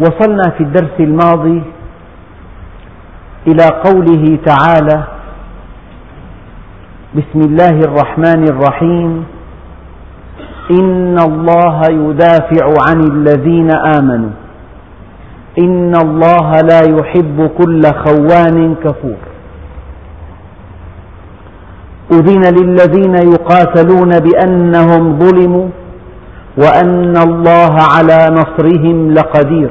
وصلنا في الدرس الماضي إلى قوله تعالى بسم الله الرحمن الرحيم. إن الله يدافع عن الذين آمنوا. إن الله لا يحب كل خوان كفور. أذن للذين يقاتلون بأنهم ظلموا وأن الله على نصرهم لقدير.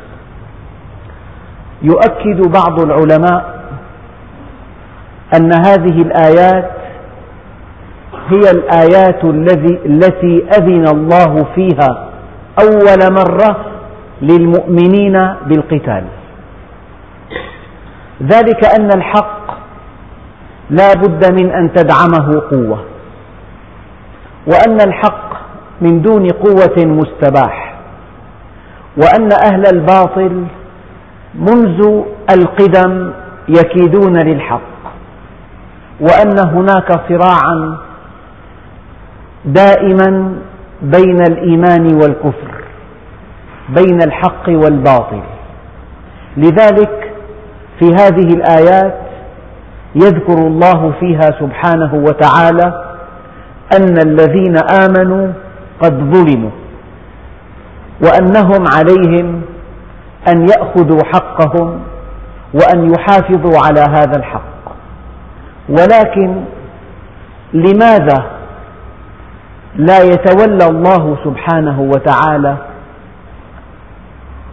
يؤكد بعض العلماء أن هذه الآيات هي الآيات التي أذن الله فيها أول مرة للمؤمنين بالقتال. ذلك أن الحق لا بد من أن تدعمه قوة وأن الحق من دون قوة مستباح وأن أهل الباطل منذ القدم يكيدون للحق وأن هناك صراعا دائما بين الإيمان والكفر بين الحق والباطل. لذلك في هذه الآيات يذكر الله فيها سبحانه وتعالى أن الذين آمنوا قد ظلموا وأنهم عليهم أن يأخذوا حقهم وأن يحافظوا على هذا الحق. ولكن لماذا لا يتولى الله سبحانه وتعالى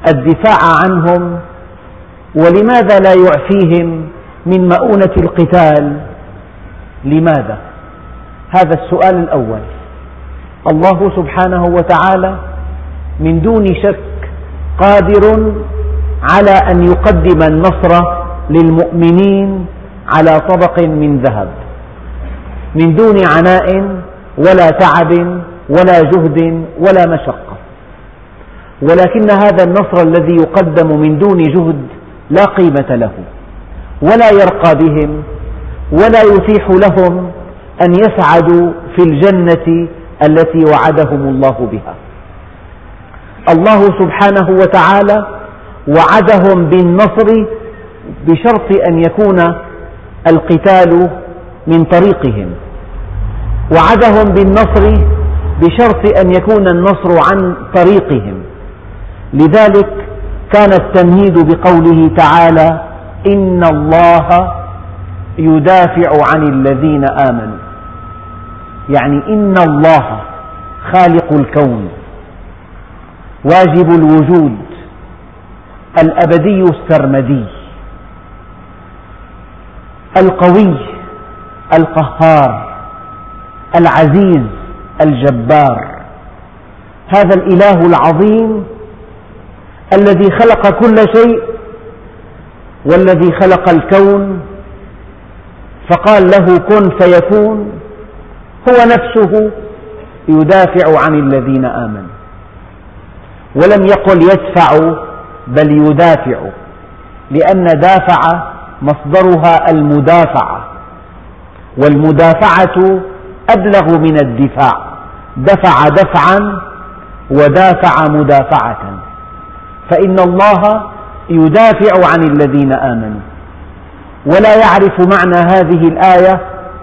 الدفاع عنهم؟ ولماذا لا يعفيهم من مؤونة القتال؟ لماذا؟ هذا السؤال الأول. الله سبحانه وتعالى من دون شك قادر على أن يقدم النصر للمؤمنين على طبق من ذهب من دون عناء ولا تعب ولا جهد ولا مشقة. ولكن هذا النصر الذي يقدم من دون جهد لا قيمة له ولا يرقى بهم ولا يتيح لهم أن يسعدوا في الجنة التي وعدهم الله بها. الله سبحانه وتعالى وعدهم بالنصر بشرط أن يكون القتال من طريقهم. وعدهم بالنصر بشرط أن يكون النصر عن طريقهم. لذلك كان التمهيد بقوله تعالى إن الله يدافع عن الذين آمنوا. يعني إن الله خالق الكون. واجب الوجود الأبدي السرمدي القوي القهار العزيز الجبار هذا الإله العظيم الذي خلق كل شيء والذي خلق الكون فقال له كن فيكون هو نفسه يدافع عن الذين آمنوا ولم يقل يدفع بل يدافع لأن دافع مصدرها المدافعة والمدافعة أبلغ من الدفاع دفع دفعا ودافع مدافعة. فإن الله يدافع عن الذين آمنوا. ولا يعرف معنى هذه الآية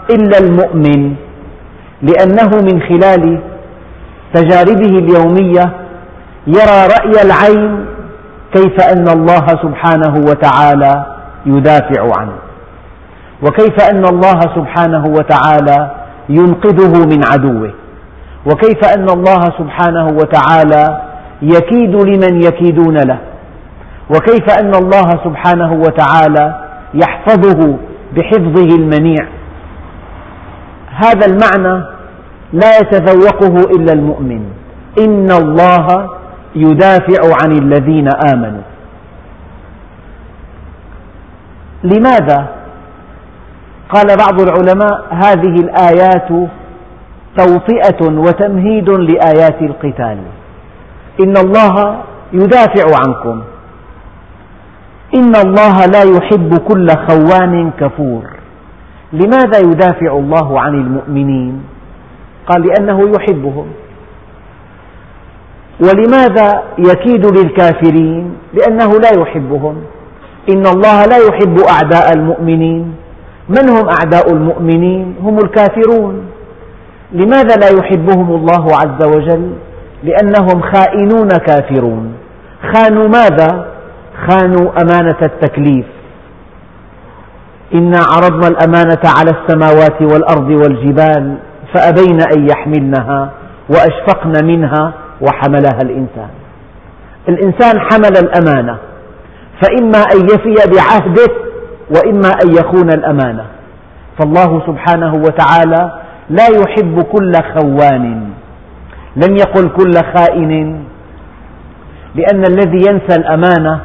إلا المؤمن لأنه من خلال تجاربه اليومية يرى رأي العين كيف أن الله سبحانه وتعالى يدافع عنه. وكيف أن الله سبحانه وتعالى ينقذه من عدوه. وكيف أن الله سبحانه وتعالى يكيد لمن يكيدون له. وكيف أن الله سبحانه وتعالى يحفظه بحفظه المنيع. هذا المعنى لا يتذوقه إلا المؤمن. إن الله يدافع عن الذين آمنوا. لماذا؟ قال بعض العلماء هذه الآيات توطئة وتمهيد لآيات القتال. إن الله يدافع عنكم. إن الله لا يحب كل خوان كفور. لماذا يدافع الله عن المؤمنين؟ قال لأنه يحبهم. ولماذا يكيد للكافرين لأنه لا يحبهم؟ إن الله لا يحب أعداء المؤمنين. من هم أعداء المؤمنين؟ هم الكافرون. لماذا لا يحبهم الله عز وجل؟ لأنهم خائنون كافرون. خانوا ماذا؟ خانوا أمانة التكليف. إنا عرضنا الأمانة على السماوات والأرض والجبال فأبين أن يحملنها وأشفقن منها وحملها الإنسان. الإنسان حمل الأمانة فإما أن يفي بعهده وإما أن يخون الأمانة. فالله سبحانه وتعالى لا يحب كل خوان. لم يقل كل خائن لأن الذي ينسى الأمانة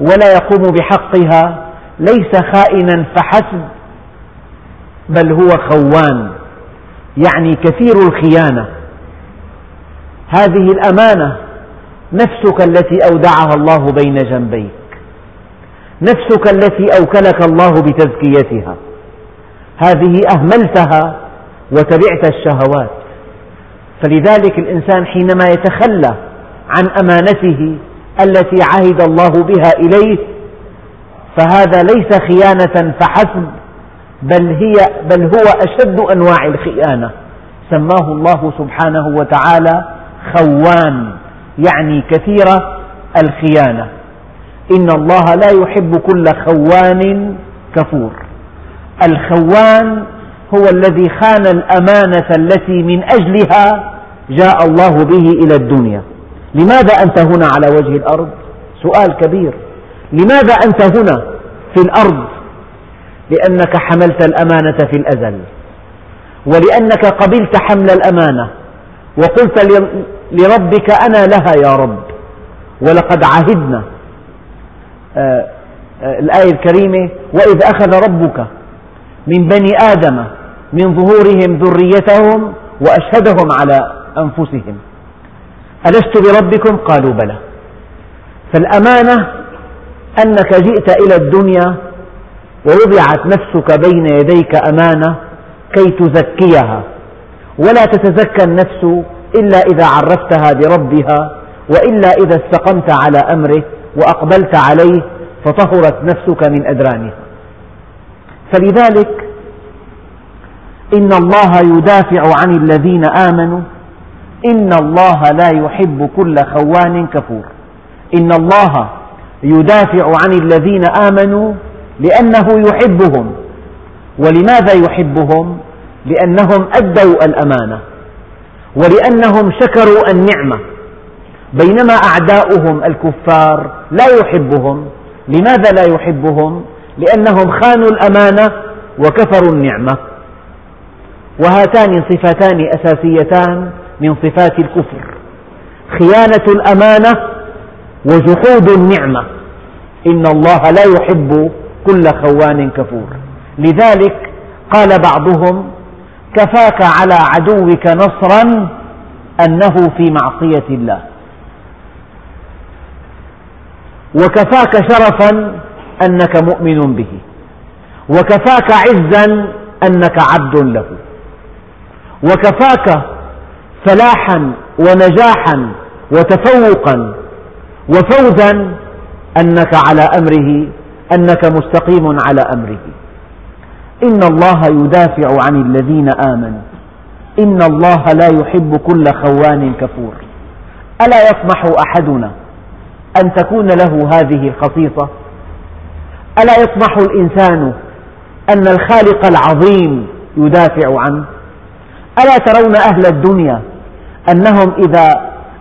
ولا يقوم بحقها ليس خائنا فحسب بل هو خوان. يعني كثير الخيانة. هذه الأمانة نفسك التي أودعها الله بين جنبيك. نفسك التي أوكلك الله بتزكيتها. هذه أهملتها وتبعت الشهوات. فلذلك الإنسان حينما يتخلى عن أمانته التي عهد الله بها إليه فهذا ليس خيانة فحسب بل, هي بل هو أشد أنواع الخيانة. سماه الله سبحانه وتعالى خوان يعني كثير الخيانة. إن الله لا يحب كل خوان كفور. الخوان هو الذي خان الأمانة التي من أجلها جاء الله به إلى الدنيا. لماذا أنت هنا على وجه الأرض؟ سؤال كبير. لماذا أنت هنا في الأرض؟ لأنك حملت الأمانة في الأزل. ولأنك قبلت حمل الأمانة. وقلت لربك أنا لها يا رب. ولقد عهدنا. آه، آه، الآية الكريمة وإذ أخذ ربك من بني آدم من ظهورهم ذريتهم وأشهدهم على أنفسهم. ألست بربكم؟ قالوا بلى. فالأمانة أنك جئت إلى الدنيا ووضعت نفسك بين يديك أمانة كي تزكيها. ولا تتزكى النفس إلا إذا عرفتها بربها وإلا إذا استقمت على أمره وأقبلت عليه فطهرت نفسك من أدرانها. فلذلك إن الله يدافع عن الذين آمنوا إن الله لا يحب كل خوان كفور. إن الله يدافع عن الذين آمنوا لأنه يحبهم. ولماذا يحبهم؟ لأنهم أدوا الأمانة. ولأنهم شكروا النعمة. بينما أعداؤهم الكفار لا يحبهم. لماذا لا يحبهم؟ لأنهم خانوا الأمانة وكفروا النعمة. وهاتان صفتان أساسيتان من صفات الكفر. خيانة الأمانة وجحود النعمة. إن الله لا يحب كل خوان كفور. لذلك قال بعضهم كفاك على عدوك نصرا أنه في معصية الله. وكفاك شرفا أنك مؤمن به. وكفاك عزا أنك عبد له. وكفاك فلاحا ونجاحا وتفوقا وفوزا أنك على أمره أنك مستقيم على أمره. إن الله يدافع عن الذين آمنوا. إن الله لا يحب كل خوان كفور. ألا يطمح أحدنا أن تكون له هذه الخصيصة؟ ألا يطمح الإنسان أن الخالق العظيم يدافع عنه؟ ألا ترون أهل الدنيا أنهم إذا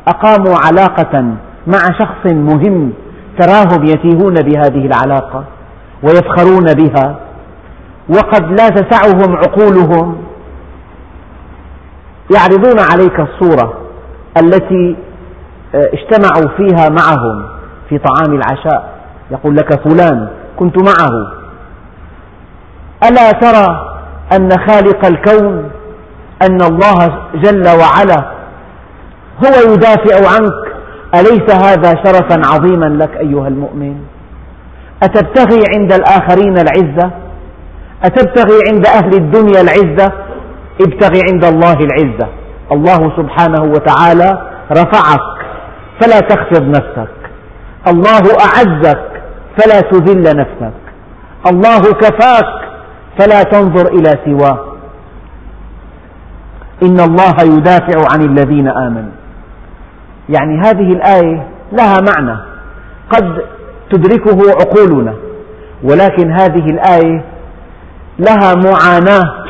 أقاموا علاقة مع شخص مهم تراهم يتيهون بهذه العلاقة ويفخرون بها؟ وقد لا تسعهم عقولهم. يعرضون عليك الصورة التي آه، اجتمعوا فيها معهم في طعام العشاء. يقول لك فلان كنت معه. ألا ترى أن خالق الكون أن الله جل وعلا هو يدافع عنك؟ أليس هذا شرفا عظيما لك أيها المؤمن؟ أتبتغي عند الآخرين العزة؟ أتبتغي عند أهل الدنيا العزة؟ ابتغي عند الله العزة. الله سبحانه وتعالى رفعك فلا تخفض نفسك. الله أعزك فلا تذل نفسك. الله كفاك فلا تنظر إلى سواه إن الله يدافع عن الذين آمنوا. يعني هذه الآية لها معنى. قد تدركه عقولنا. ولكن هذه الآية لها معاناة.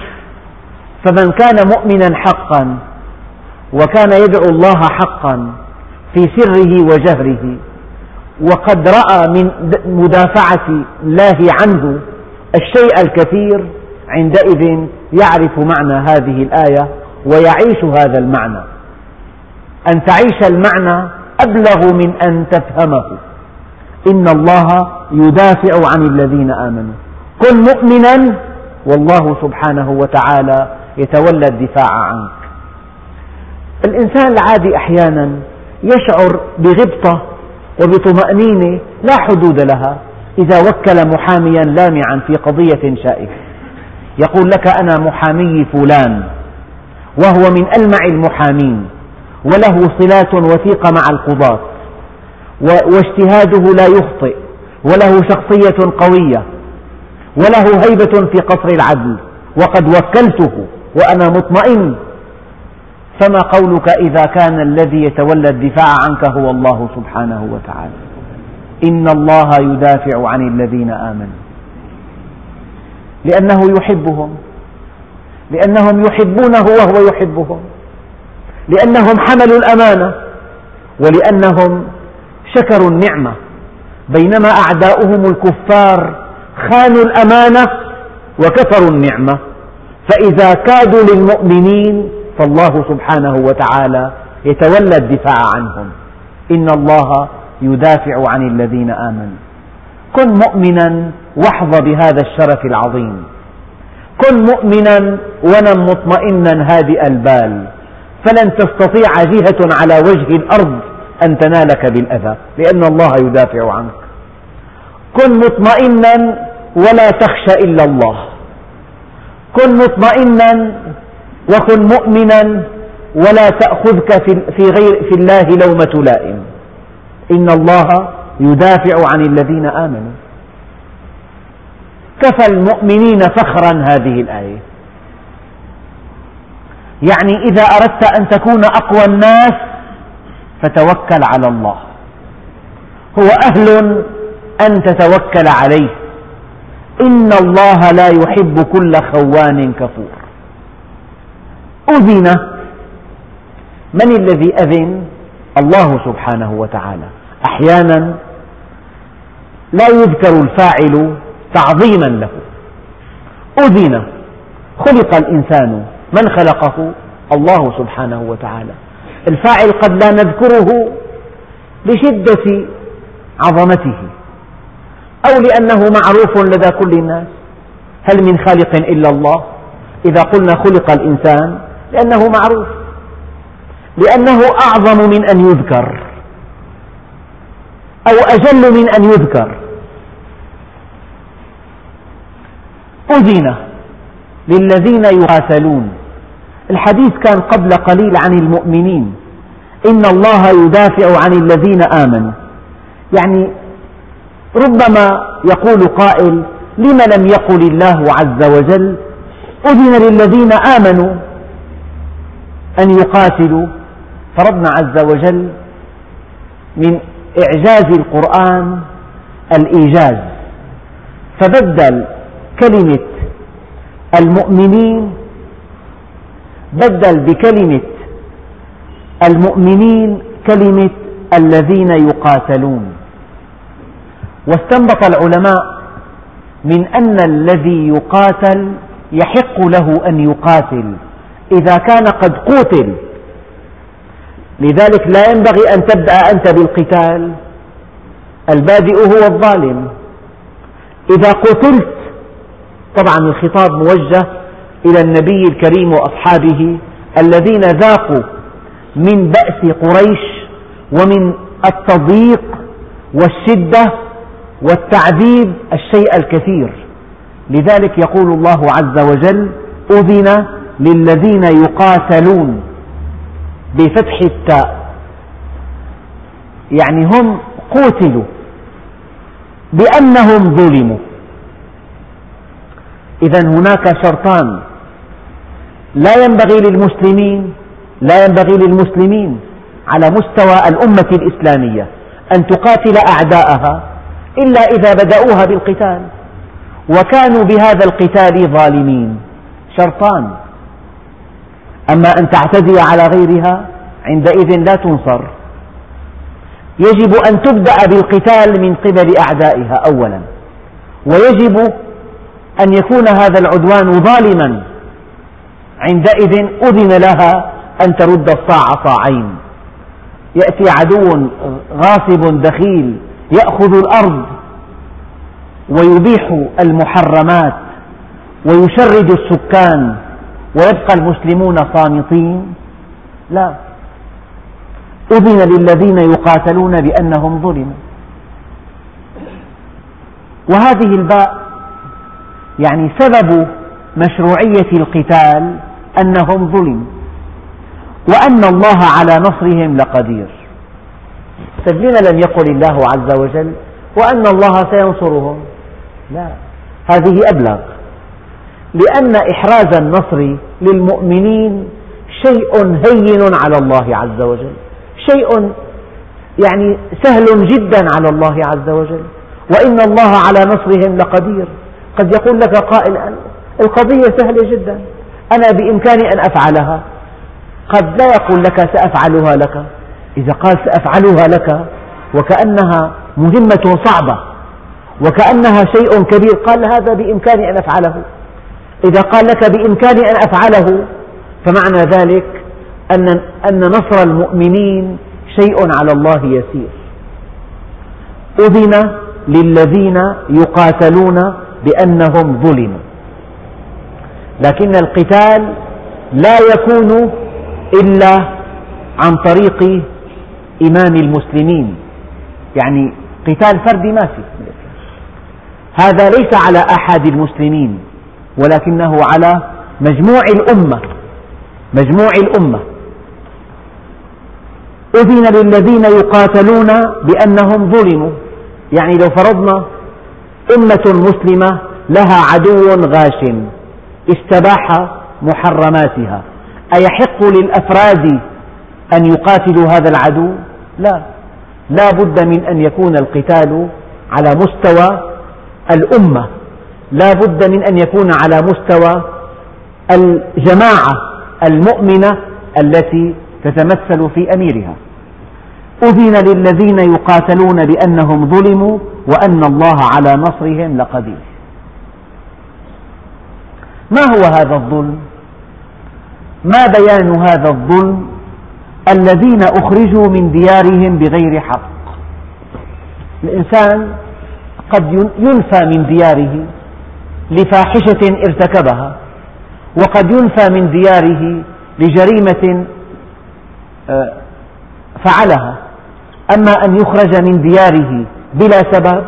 فمن كان مؤمنا حقا وكان يدعو الله حقا في سره وجهره وقد رأى من مدافعة الله عنه الشيء الكثير عندئذ يعرف معنى هذه الآية ويعيش هذا المعنى. أن تعيش المعنى أبلغ من أن تفهمه. إن الله يدافع عن الذين آمنوا. كن مؤمنا والله سبحانه وتعالى يتولى الدفاع عنك. الإنسان العادي أحيانا يشعر بغبطة وبطمأنينة لا حدود لها إذا وكل محاميا لامعا في قضية شائكة. يقول لك أنا محامي فلان وهو من ألمع المحامين وله صلات وثيقة مع القضاة واجتهاده لا يخطئ وله شخصية قوية وله هيبة في قصر العدل وقد وكلته وأنا مطمئن. فما قولك إذا كان الذي يتولى الدفاع عنك هو الله سبحانه وتعالى؟ إن الله يدافع عن الذين آمنوا. لأنه يحبهم. لأنهم يحبونه وهو يحبهم. لأنهم حملوا الأمانة. ولأنهم شكروا النعمة. بينما أعداؤهم الكفار خانوا الأمانة وكفروا النعمة. فإذا كادوا للمؤمنين فالله سبحانه وتعالى يتولى الدفاع عنهم. إن الله يدافع عن الذين آمنوا. كن مؤمنا واحظى بهذا الشرف العظيم. كن مؤمنا ونم مطمئنا هادئ البال. فلن تستطيع جهة على وجه الأرض أن تنالك بالأذى لأن الله يدافع عنك. كن مطمئنا ولا تخشى إلا الله. كن مطمئنا وكن مؤمنا ولا تأخذك في, غير في الله لومة لائم. إن الله يدافع عن الذين آمنوا. كفى المؤمنين فخرا هذه الآية. يعني إذا أردت أن تكون أقوى الناس فتوكل على الله. هو أهل أن تتوكل عليه. إن الله لا يحب كل خوان كفور. أذن من الذي أذن؟ الله سبحانه وتعالى. أحيانا لا يذكر الفاعل تعظيما له. أذن خلق الإنسان من خلقه؟ الله سبحانه وتعالى. الفاعل قد لا نذكره لشدة عظمته. أو لأنه معروف لدى كل الناس. هل من خالق إلا الله؟ إذا قلنا خلق الإنسان لأنه معروف. لأنه أعظم من أن يذكر. أو أجل من أن يذكر. أذن للذين يقاتلون. الحديث كان قبل قليل عن المؤمنين. إن الله يدافع عن الذين آمنوا. يعني ربما يقول قائل لم لم يقل الله عز وجل؟ أذن للذين آمنوا أن يقاتلوا. فربنا عز وجل من إعجاز القرآن الإيجاز. فبدل كلمة المؤمنين بدل بكلمة المؤمنين كلمة الذين يقاتلون. واستنبط العلماء من أن الذي يقاتل يحق له أن يقاتل إذا كان قد قوتل لذلك لا ينبغي أن تبدأ أنت بالقتال البادئ هو الظالم. إذا قتلت طبعا الخطاب موجه إلى النبي الكريم وأصحابه الذين ذاقوا من بأس قريش ومن التضييق والشدة والتعذيب الشيء الكثير. لذلك يقول الله عز وجل أذن للذين يقاتلون بفتح التاء. يعني هم قوتلوا بأنهم ظلموا. إذا هناك شرطان لا ينبغي للمسلمين لا ينبغي للمسلمين على مستوى الأمة الإسلامية أن تقاتل أعداءها إلا إذا بدأوها بالقتال. وكانوا بهذا القتال ظالمين. شرطان. أما أن تعتدي على غيرها عندئذ لا تنصر. يجب أن تبدأ بالقتال من قبل أعدائها أولا. ويجب أن يكون هذا العدوان ظالما. عندئذ أذن لها أن ترد الصاع صاعين. يأتي عدو غاصب دخيل يأخذ الأرض ويبيح المحرمات ويشرد السكان ويبقى المسلمون صامتين؟ لا. أذن للذين يقاتلون بأنهم ظلموا. وهذه الباء يعني سبب مشروعية القتال أنهم ظلموا. وأن الله على نصرهم لقدير. طيب لم يقل الله عز وجل وأن الله سينصرهم؟ لا هذه أبلغ. لأن إحراز النصر للمؤمنين شيء هين على الله عز وجل شيء يعني سهل جدا على الله عز وجل. وإن الله على نصرهم لقدير. قد يقول لك قائل القضية سهلة جدا أنا بإمكاني أن أفعلها. قد لا يقول لك سأفعلها لك. إذا قال سأفعلها لك وكأنها مهمة صعبة وكأنها شيء كبير قال هذا بإمكاني أن أفعله. إذا قال لك بإمكاني أن أفعله فمعنى ذلك أن, أن نصر المؤمنين شيء على الله يسير. أذن للذين يقاتلون بأنهم ظلموا. لكن القتال لا يكون إلا عن طريق إمام المسلمين. يعني قتال فردي ما في. هذا ليس على أحد المسلمين ولكنه على مجموع الأمة. مجموع الأمة. أذن للذين يقاتلون بأنهم ظلموا. يعني لو فرضنا أمة مسلمة لها عدو غاش استباح محرماتها. أيحق للأفراد أن يقاتلوا هذا العدو؟ لا، لا بد من أن يكون القتال على مستوى الأمة، لا بد من أن يكون على مستوى الجماعة المؤمنة التي تتمثل في أميرها. أذن للذين يقاتلون بأنهم ظلموا وأن الله على نصرهم لقدير. ما هو هذا الظلم؟ ما بيان هذا الظلم الذين أخرجوا من ديارهم بغير حق. الإنسان قد ينفى من دياره لفاحشة ارتكبها وقد ينفى من دياره لجريمة آه، فعلها. أما أن يخرج من دياره بلا سبب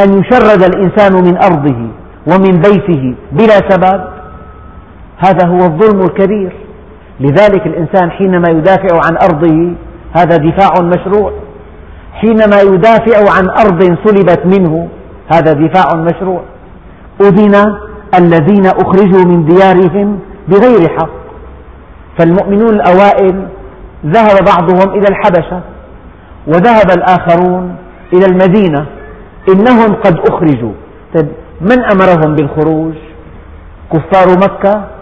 أن يشرد الإنسان من أرضه ومن بيته بلا سبب هذا هو الظلم الكبير. لذلك الإنسان حينما يدافع عن أرضه هذا دفاع مشروع. حينما يدافع عن أرض سلبت منه هذا دفاع مشروع. أذن الذين أخرجوا من ديارهم بغير حق. فالمؤمنون الأوائل ذهب بعضهم إلى الحبشة وذهب الآخرون إلى المدينة. إنهم قد أخرجوا. طيب من أمرهم بالخروج؟ كفار مكة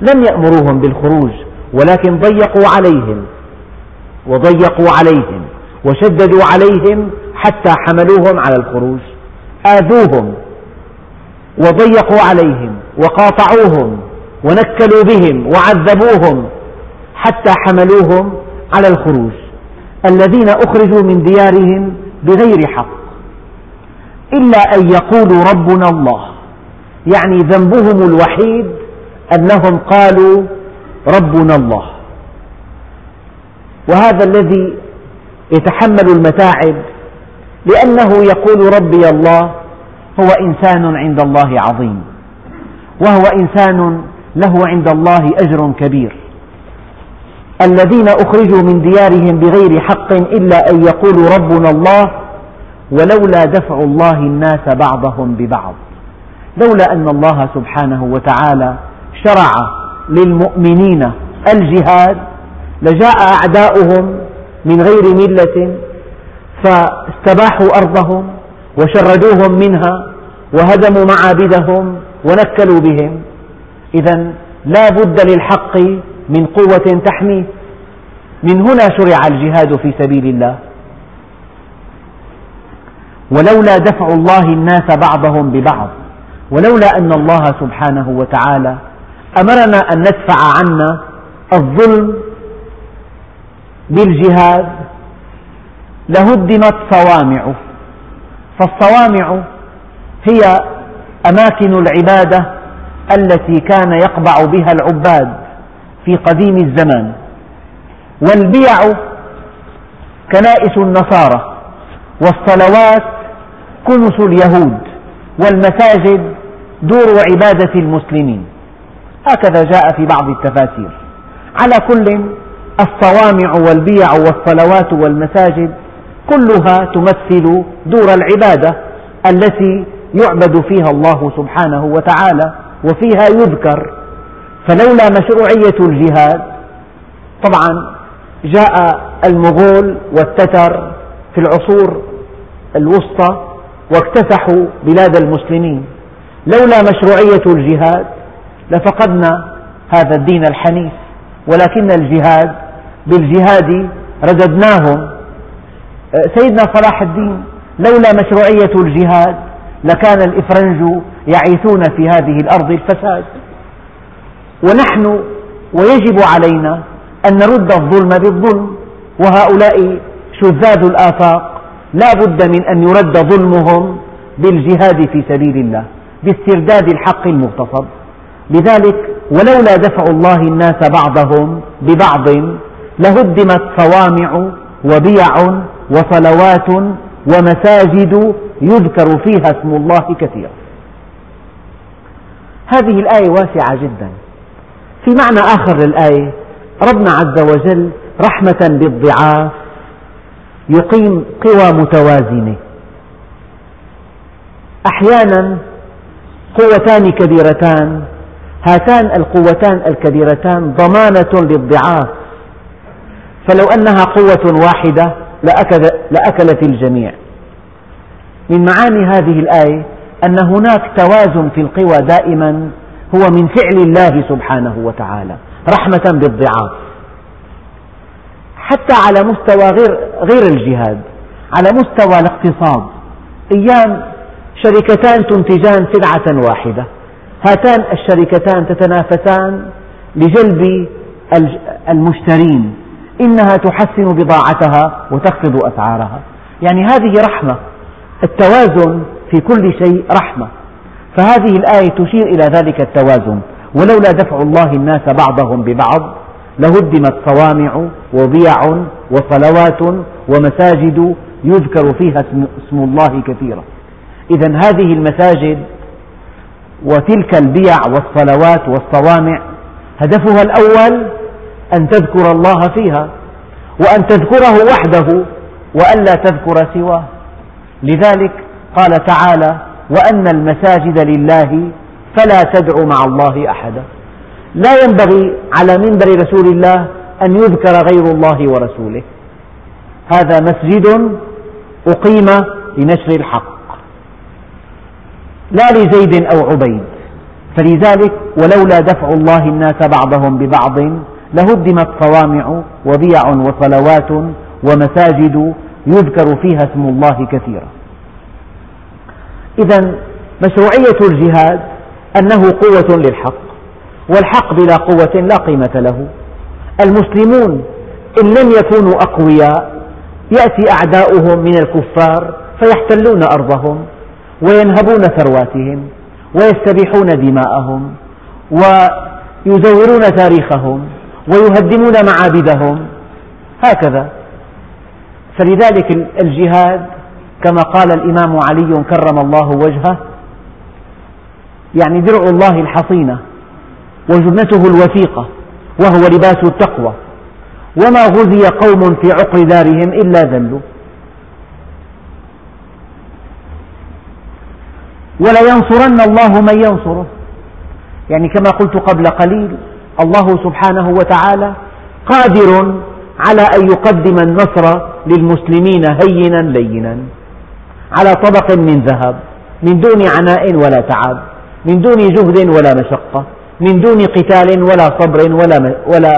لم يأمروهم بالخروج ولكن ضيقوا عليهم وضيقوا عليهم وشددوا عليهم حتى حملوهم على الخروج. آذوهم وضيقوا عليهم وقاطعوهم ونكلوا بهم وعذبوهم حتى حملوهم على الخروج. الذين أخرجوا من ديارهم بغير حق إلا أن يقولوا ربنا الله يعني ذنبهم الوحيد أنهم قالوا ربنا الله. وهذا الذي يتحمل المتاعب لأنه يقول ربي الله هو إنسان عند الله عظيم وهو إنسان له عند الله أجر كبير. الذين أخرجوا من ديارهم بغير حق إلا أن يقولوا ربنا الله ولولا دفع الله الناس بعضهم ببعض. لولا أن الله سبحانه وتعالى شرع للمؤمنين الجهاد لجاء أعداؤهم من غير ملة فاستباحوا أرضهم وشردوهم منها وهدموا معابدهم ونكلوا بهم. إذا لا بد للحق من قوة تحميه. من هنا شرع الجهاد في سبيل الله. ولولا دفع الله الناس بعضهم ببعض ولولا أن الله سبحانه وتعالى أمرنا أن ندفع عنا الظلم بالجهاد. لهدمت صوامع فالصوامع هي أماكن العبادة التي كان يقبع بها العباد في قديم الزمان. والبيع كنائس النصارى والصلوات كنس اليهود والمساجد دور عبادة المسلمين. هكذا جاء في بعض التفاسير. على كل الصوامع والبيع والصلوات والمساجد كلها تمثل دور العبادة التي يعبد فيها الله سبحانه وتعالى وفيها يذكر. فلولا مشروعية الجهاد طبعا جاء المغول والتتر في العصور الوسطى واكتسحوا بلاد المسلمين. لولا مشروعية الجهاد لفقدنا هذا الدين الحنيف ولكن الجهاد بالجهاد رددناهم. سيدنا صلاح الدين لولا مشروعية الجهاد لكان الإفرنج يعيثون في هذه الأرض الفساد. ونحن ويجب علينا أن نرد الظلم بالظلم وهؤلاء شذاذ الآفاق لا بد من أن يرد ظلمهم بالجهاد في سبيل الله باسترداد الحق المغتصب. لذلك ولولا دفع الله الناس بعضهم ببعض لهدمت صوامع وبيع وصلوات ومساجد يذكر فيها اسم الله كثيرا. هذه الآية واسعة جدا. في معنى آخر للآية ربنا عز وجل رحمة بالضعاف يقيم قوى متوازنة. أحيانا قوتان كبيرتان هاتان القوتان الكبيرتان ضمانة للضعاف. فلو أنها قوة واحدة لأكلت الجميع. من معاني هذه الآية أن هناك توازن في القوى دائما هو من فعل الله سبحانه وتعالى رحمة بالضعاف. حتى على مستوى غير, غير الجهاد على مستوى الاقتصاد أيام شركتان تنتجان سلعة واحدة. هاتان الشركتان تتنافسان لجلب المشترين. إنها تحسن بضاعتها وتخفض أسعارها. يعني هذه رحمة. التوازن في كل شيء رحمة. فهذه الآية تشير إلى ذلك التوازن. ولولا دفع الله الناس بعضهم ببعض لهدمت صوامع وبيع وصلوات ومساجد يذكر فيها اسم الله كثيرا. إذا هذه المساجد وتلك البيع والصلوات والصوامع. هدفها الأول أن تذكر الله فيها وأن تذكره وحده وألا تذكر سواه. لذلك قال تعالى وأن المساجد لله فلا تدعوا مع الله أحدا. لا ينبغي على منبر رسول الله أن يذكر غير الله ورسوله. هذا مسجد أقيم لنشر الحق. لا لزيد أو عبيد. فلذلك ولولا دفع الله الناس بعضهم ببعض لهدمت صوامع وبيع وصلوات ومساجد يذكر فيها اسم الله كثيرا. إذا مشروعية الجهاد أنه قوة للحق والحق بلا قوة لا قيمة له. المسلمون إن لم يكونوا أقوياء يأتي أعداؤهم من الكفار فيحتلون أرضهم. وينهبون ثرواتهم ويستبيحون دماءهم ويزورون تاريخهم ويهدمون معابدهم هكذا. فلذلك الجهاد كما قال الإمام علي كرم الله وجهه يعني درع الله الحصينة وجنته الوثيقة وهو لباس التقوى وما غزي قوم في عقر دارهم إلا ذلوا. ولينصرن الله من ينصره. يعني كما قلت قبل قليل الله سبحانه وتعالى قادر على أن يقدم النصر للمسلمين هينا لينا. على طبق من ذهب من دون عناء ولا تعب من دون جهد ولا مشقة من دون قتال ولا صبر ولا, ولا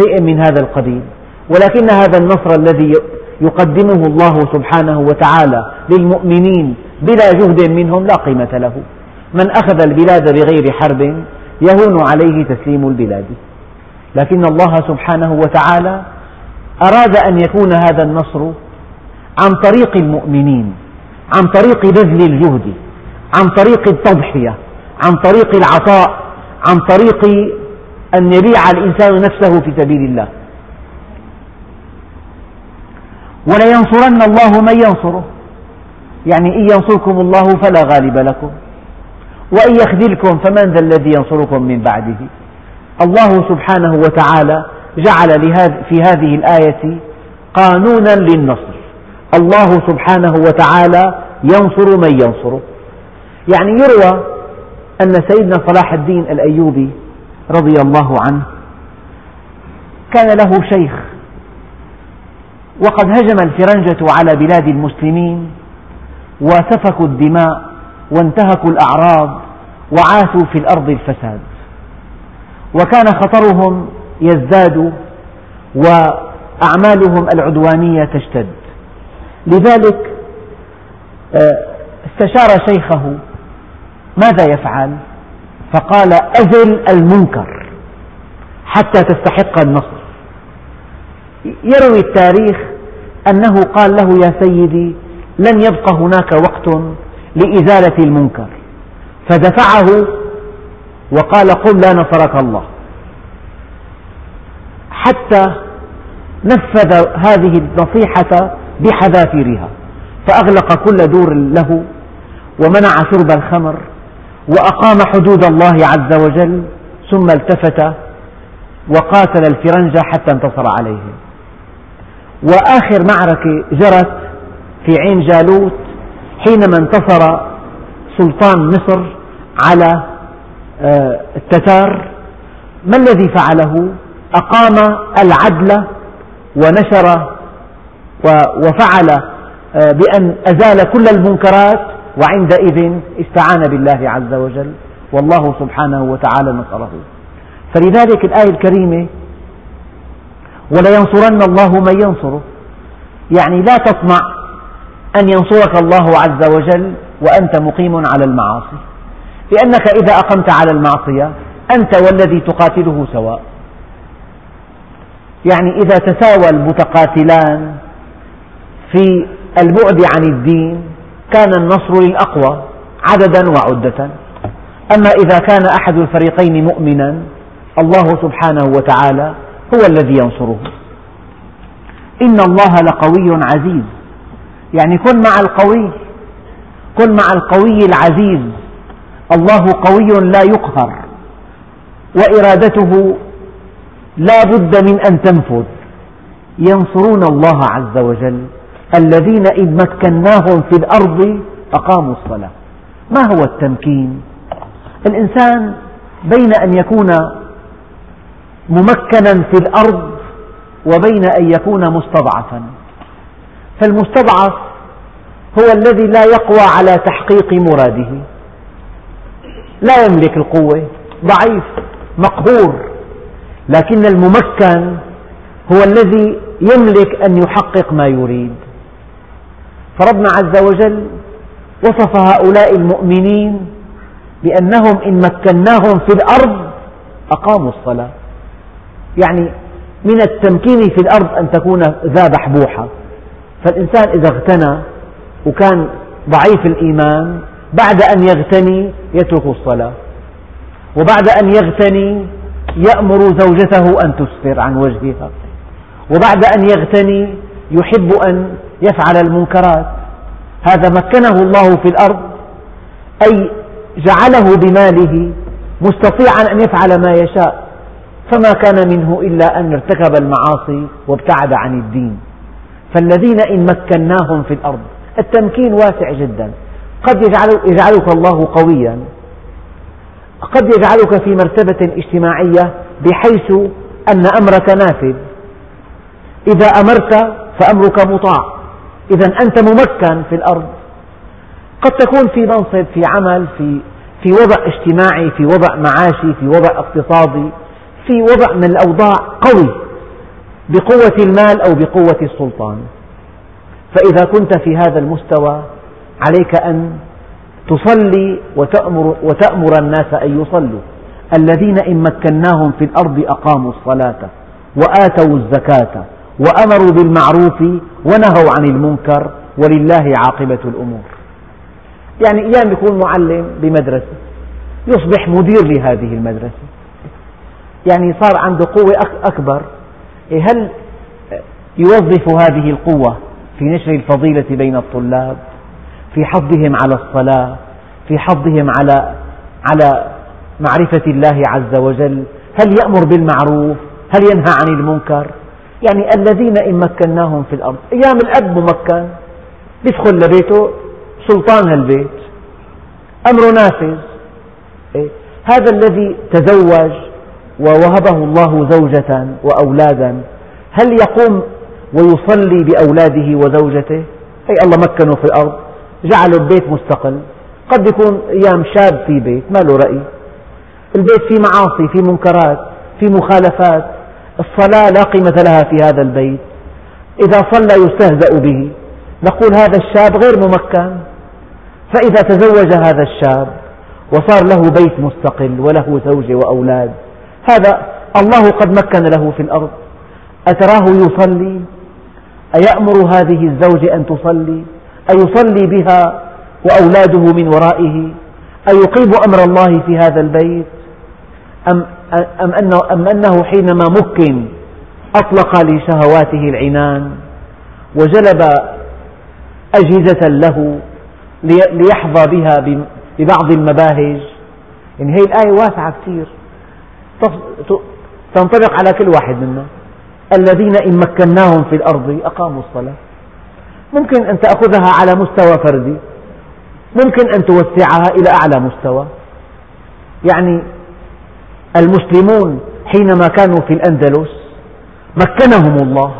شيء من هذا القبيل. ولكن هذا النصر الذي يقدمه الله سبحانه وتعالى للمؤمنين بلا جهد منهم لا قيمة له. من أخذ البلاد بغير حرب يهون عليه تسليم البلاد. لكن الله سبحانه وتعالى أراد أن يكون هذا النصر عن طريق المؤمنين عن طريق بذل الجهد عن طريق التضحية عن طريق العطاء عن طريق أن يبيع الإنسان نفسه في سبيل الله. ولينصرن الله من ينصره. يعني إن ينصركم الله فلا غالب لكم وإن يخذلكم فمن ذا الذي ينصركم من بعده؟ الله سبحانه وتعالى جعل في هذه الآية قانونا للنصر. الله سبحانه وتعالى ينصر من ينصره. يعني يروى أن سيدنا صلاح الدين الأيوبي رضي الله عنه كان له شيخ وقد هجم الفرنجة على بلاد المسلمين وسفكوا الدماء وانتهكوا الأعراض وعاثوا في الأرض الفساد. وكان خطرهم يزداد وأعمالهم العدوانية تشتد. لذلك آه، استشار شيخه ماذا يفعل؟ فقال أزل المنكر حتى تستحق النصر. يروي التاريخ أنه قال له يا سيدي لن يبقى هناك وقت لإزالة المنكر. فدفعه وقال قل لا نصرك الله. حتى نفذ هذه النصيحة بحذافيرها فأغلق كل دور له ومنع شرب الخمر وأقام حدود الله عز وجل ثم التفت وقاتل الفرنجة حتى انتصر عليهم. وآخر معركة جرت في عين جالوت حينما انتصر سلطان مصر على آه، التتار ما الذي فعله؟ أقام العدل ونشر وفعل آه، بأن أزال كل المنكرات وعندئذ استعان بالله عز وجل. والله سبحانه وتعالى نصره. فلذلك الآية الكريمة ولينصرن الله من ينصره. يعني لا تطمع أن ينصرك الله عز وجل وأنت مقيم على المعاصي. لأنك إذا أقمت على المعصية أنت والذي تقاتله سواء. يعني إذا تساوى المتقاتلان في البعد عن الدين كان النصر للأقوى عددا وعدة. أما إذا كان أحد الفريقين مؤمنا الله سبحانه وتعالى هو الذي ينصره. إن الله لقوي عزيز. يعني كن مع القوي كن مع القوي العزيز. الله قوي لا يقهر وإرادته لا بد من أن تنفذ. ينصرون الله عز وجل الذين إن مكناهم في الأرض أقاموا الصلاة. ما هو التمكين؟ الإنسان بين أن يكون ممكنا في الأرض وبين أن يكون مستضعفا. فالمستضعف هو الذي لا يقوى على تحقيق مراده. لا يملك القوة ضعيف مقهور لكن الممكن هو الذي يملك أن يحقق ما يريد. فربنا عز وجل وصف هؤلاء المؤمنين بأنهم إن مكناهم في الأرض أقاموا الصلاة. يعني من التمكين في الأرض أن تكون ذا بحبوحة. فالإنسان إذا اغتنى وكان ضعيف الإيمان بعد أن يغتني يترك الصلاة. وبعد أن يغتني يأمر زوجته أن تسفر عن وجهها وبعد أن يغتني يحب أن يفعل المنكرات. هذا مكنه الله في الأرض أي جعله بماله مستطيعا أن يفعل ما يشاء. فما كان منه إلا أن ارتكب المعاصي وابتعد عن الدين. فالذين إن مكناهم في الأرض التمكين واسع جدا. قد يجعلك الله قويا. قد يجعلك في مرتبة اجتماعية بحيث أن أمرك نافذ. إذا أمرت فأمرك مطاع. إذا أنت ممكن في الأرض. قد تكون في منصب في عمل في في وضع اجتماعي في وضع معاشي في وضع اقتصادي في وضع من الأوضاع قوي. بقوة المال أو بقوة السلطان. فإذا كنت في هذا المستوى عليك أن تصلي وتأمر, وتأمر الناس أن يصلوا. الذين إن مكناهم في الأرض أقاموا الصلاة وآتوا الزكاة وأمروا بالمعروف ونهوا عن المنكر ولله عاقبة الأمور. يعني أيام يكون معلم بمدرسة يصبح مدير لهذه المدرسة. يعني صار عنده قوة أكبر. هل يوظف هذه القوة في نشر الفضيلة بين الطلاب في حضهم على الصلاة في حضهم على على معرفة الله عز وجل؟ هل يأمر بالمعروف؟ هل ينهى عن المنكر؟ يعني الذين إن مكناهم في الأرض أيام الأب ممكن يدخل لبيته سلطان هالبيت أمره نافذ. إيه؟ هذا الذي تزوج ووهبه الله زوجة وأولادا. هل يقوم ويصلي بأولاده وزوجته؟ أي الله مكنه في الأرض جعله البيت مستقل. قد يكون أيام شاب في بيت ما له رأي. البيت فيه معاصي فيه منكرات فيه مخالفات. الصلاة لا قيمة لها في هذا البيت. إذا صلى يستهزأ به. نقول هذا الشاب غير ممكن. فإذا تزوج هذا الشاب وصار له بيت مستقل وله زوجة وأولاد هذا الله قد مكن له في الأرض. أتراه يصلي؟ أيأمر هذه الزوجة أن تصلي؟ أيصلي بها وأولاده من ورائه؟ أيقيم أمر الله في هذا البيت؟ أم, أم, أنه, أم أنه حينما مكن أطلق لشهواته العنان وجلب أجهزة له ليحظى بها ببعض المباهج؟ يعني هي الآية واسعة كثير. تنطبق على كل واحد منا. الذين إن مكناهم في الأرض أقاموا الصلاة. ممكن أن تأخذها على مستوى فردي. ممكن أن توسعها إلى أعلى مستوى. يعني المسلمون حينما كانوا في الأندلس مكنهم الله.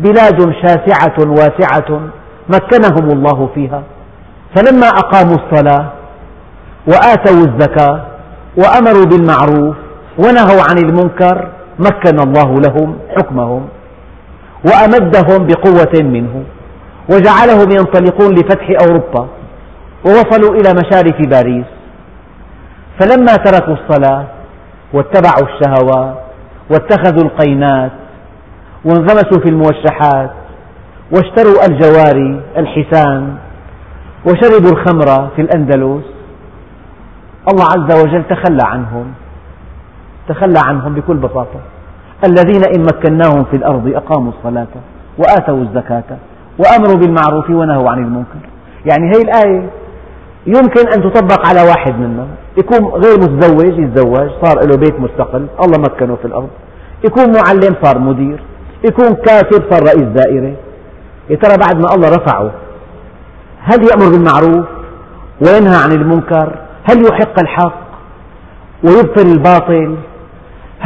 بلاد شاسعة واسعة مكنهم الله فيها. فلما أقاموا الصلاة وآتوا الزكاة وأمروا بالمعروف ونهوا عن المنكر مكن الله لهم حكمهم وأمدهم بقوة منه وجعلهم ينطلقون لفتح أوروبا ووصلوا إلى مشارف باريس. فلما تركوا الصلاة واتبعوا الشهوات واتخذوا القينات وانغمسوا في الموشحات واشتروا الجواري الحسان وشربوا الخمر في الأندلس الله عز وجل تخلى عنهم. تخلى عنهم بكل بساطة. الذين إن مكناهم في الأرض أقاموا الصلاة وآتوا الزكاة وأمروا بالمعروف ونهوا عن المنكر. يعني هذه الآية يمكن أن تطبق على واحد منا يكون غير متزوج يتزوج صار له بيت مستقل الله مكنه في الأرض. يكون معلم صار مدير. يكون كاتب صار رئيس دائرة. يا ترى بعد ما الله رفعه هل يأمر بالمعروف وينهى عن المنكر؟ هل يحق الحق ويبطل الباطل؟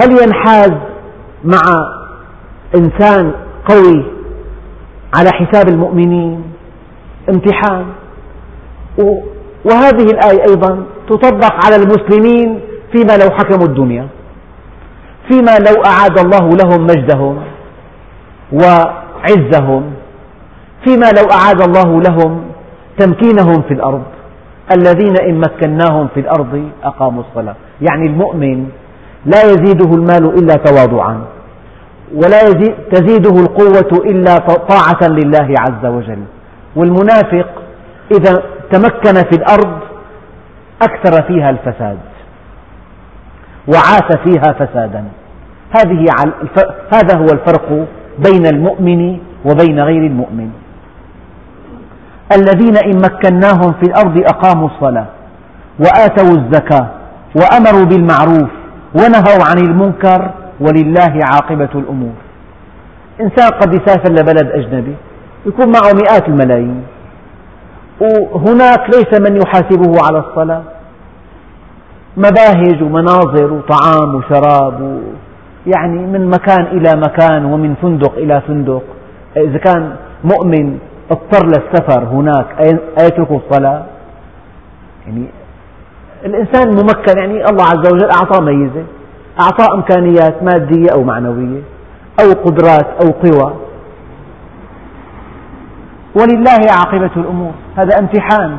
هل ينحاز مع إنسان قوي على حساب المؤمنين؟ امتحان. وهذه الآية أيضا تطبق على المسلمين فيما لو حكموا الدنيا فيما لو أعاد الله لهم مجدهم وعزهم فيما لو أعاد الله لهم تمكينهم في الأرض. الذين إن مكناهم في الأرض أقاموا الصلاة. يعني المؤمن لا يزيده المال إلا تواضعا ولا تزيده القوة إلا طاعة لله عز وجل. والمنافق إذا تمكن في الأرض أكثر فيها الفساد وعاث فيها فسادا. هذه هذا هو الفرق بين المؤمن وبين غير المؤمن. الذين إن مكناهم في الأرض أقاموا الصلاة وآتوا الزكاة وأمروا بالمعروف ونهوا عن المنكر ولله عاقبة الأمور. إنسان قد يسافر لبلد أجنبي يكون معه مئات الملايين. وهناك ليس من يحاسبه على الصلاة. مباهج ومناظر وطعام وشراب يعني من مكان إلى مكان ومن فندق إلى فندق. إذا كان مؤمن اضطر للسفر هناك أيترك الصلاة؟ يعني الإنسان ممكن يعني الله عز وجل أعطاه ميزة أعطاه إمكانيات مادية أو معنوية أو قدرات أو قوى. ولله عاقبة الأمور هذا امتحان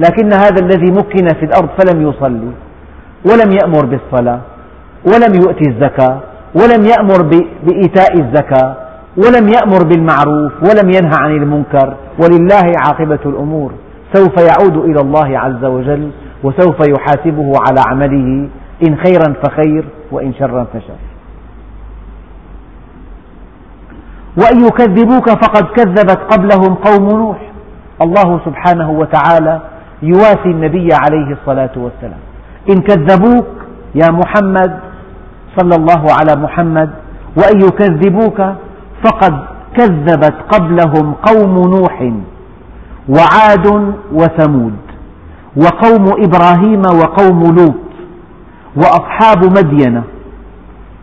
لكن هذا الذي مكن في الأرض فلم يصلي ولم يأمر بالصلاة ولم يؤتي الزكاة ولم يأمر بإيتاء الزكاة ولم يأمر بالمعروف ولم ينهى عن المنكر. ولله عاقبة الأمور سوف يعود إلى الله عز وجل. وسوف يحاسبه على عمله إن خيرا فخير وإن شرا فشر. وإن يكذبوك فقد كذبت قبلهم قوم نوح. الله سبحانه وتعالى يواسي النبي عليه الصلاة والسلام. إن كذبوك يا محمد صلى الله على محمد. وإن يكذبوك فقد كذبت قبلهم قوم نوح وعاد وثمود. وقوم إبراهيم وقوم لوط وأصحاب مدين.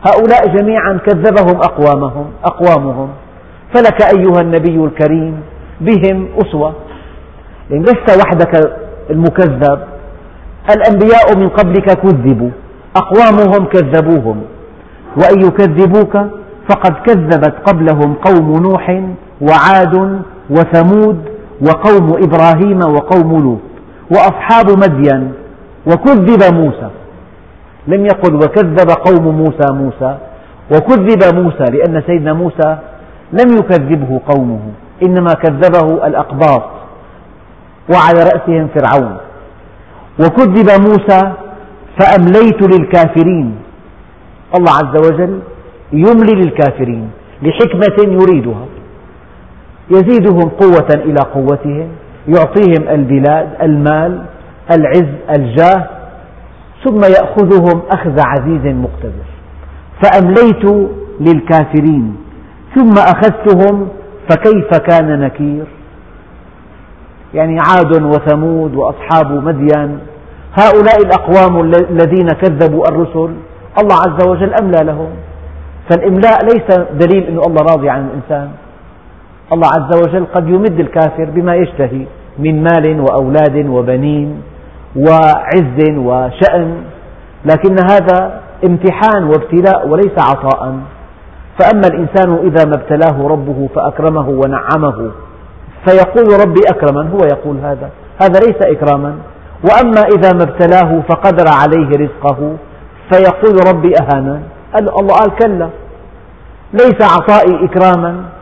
هؤلاء جميعا كذبهم أقوامهم أقوامهم. فلك أيها النبي الكريم بهم أسوة. يعني لست وحدك المكذب الأنبياء من قبلك كذبوا أقوامهم كذبوهم. وإن يكذبوك فقد كذبت قبلهم قوم نوح وعاد وثمود وقوم إبراهيم وقوم لوط. وأصحاب مدين وكذب موسى. لم يقل وكذب قوم موسى موسى وكذب موسى لأن سيدنا موسى لم يكذبه قومه إنما كذبه الأقباط وعلى رأسهم فرعون. وكذب موسى فأمليت للكافرين. الله عز وجل يملي للكافرين لحكمة يريدها يزيدهم قوة إلى قوتهم. يعطيهم البلاد المال العز الجاه ثم يأخذهم أخذ عزيز مقتدر. فأمليت للكافرين ثم أخذتهم فكيف كان نكير؟ يعني عاد وثمود وأصحاب مدين هؤلاء الأقوام الذين كذبوا الرسل الله عز وجل أملى لهم. فالإملاء ليس دليل أن الله راضي عن الإنسان. الله عز وجل قد يمد الكافر بما يشتهي من مال وأولاد وبنين وعز وشأن لكن هذا امتحان وابتلاء وليس عطاء. فأما الإنسان إذا ما ابتلاه ربه فأكرمه ونعمه فيقول ربي أكرمن هو يقول هذا هذا ليس إكراما. وأما إذا ما ابتلاه فقدر عليه رزقه فيقول ربي أهانا الله قال كلا ليس عطائي إكراما.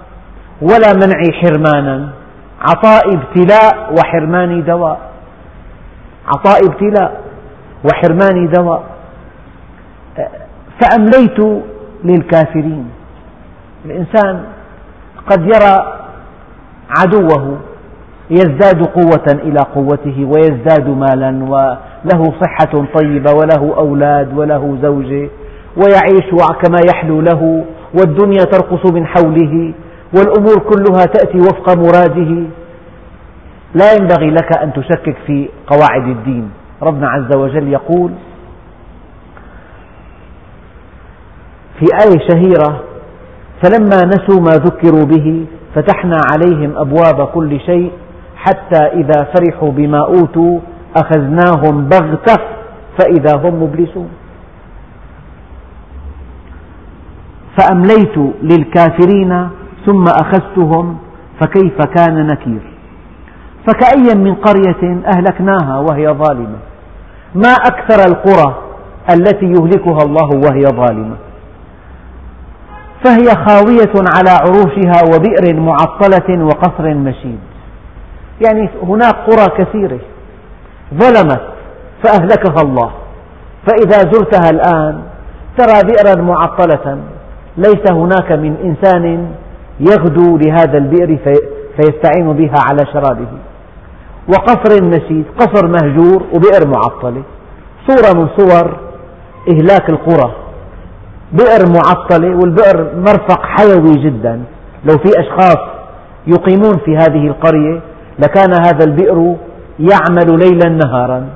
ولا منعي حرمانا. عطائي ابتلاء وحرماني دواء. عطائي ابتلاء وحرماني دواء. فأمليت للكافرين. الإنسان قد يرى عدوه يزداد قوة إلى قوته ويزداد مالا وله صحة طيبة وله أولاد وله زوجة ويعيش كما يحلو له والدنيا ترقص من حوله. والأمور كلها تأتي وفق مراده. لا ينبغي لك أن تشكك في قواعد الدين. ربنا عز وجل يقول في آية شهيرة فلما نسوا ما ذكروا به فتحنا عليهم أبواب كل شيء حتى إذا فرحوا بما أوتوا أخذناهم بغتة فإذا هم مبلسون. فأمليت للكافرين ثم أخذتهم فكيف كان نكير؟ فكأيا من قرية أهلكناها وهي ظالمة؟ ما أكثر القرى التي يهلكها الله وهي ظالمة؟ فهي خاوية على عروشها وبئر معطلة وقصر مشيد. يعني هناك قرى كثيرة ظلمت فأهلكها الله. فإذا زرتها الآن ترى بئرا معطلة ليس هناك من إنسان يغدو لهذا البئر فيستعين بها على شرابه. وقصر مشيد قصر مهجور وبئر معطلة. صورة من صور إهلاك القرى. بئر معطلة والبئر مرفق حيوي جدا. لو في أشخاص يقيمون في هذه القرية لكان هذا البئر يعمل ليلا نهارا.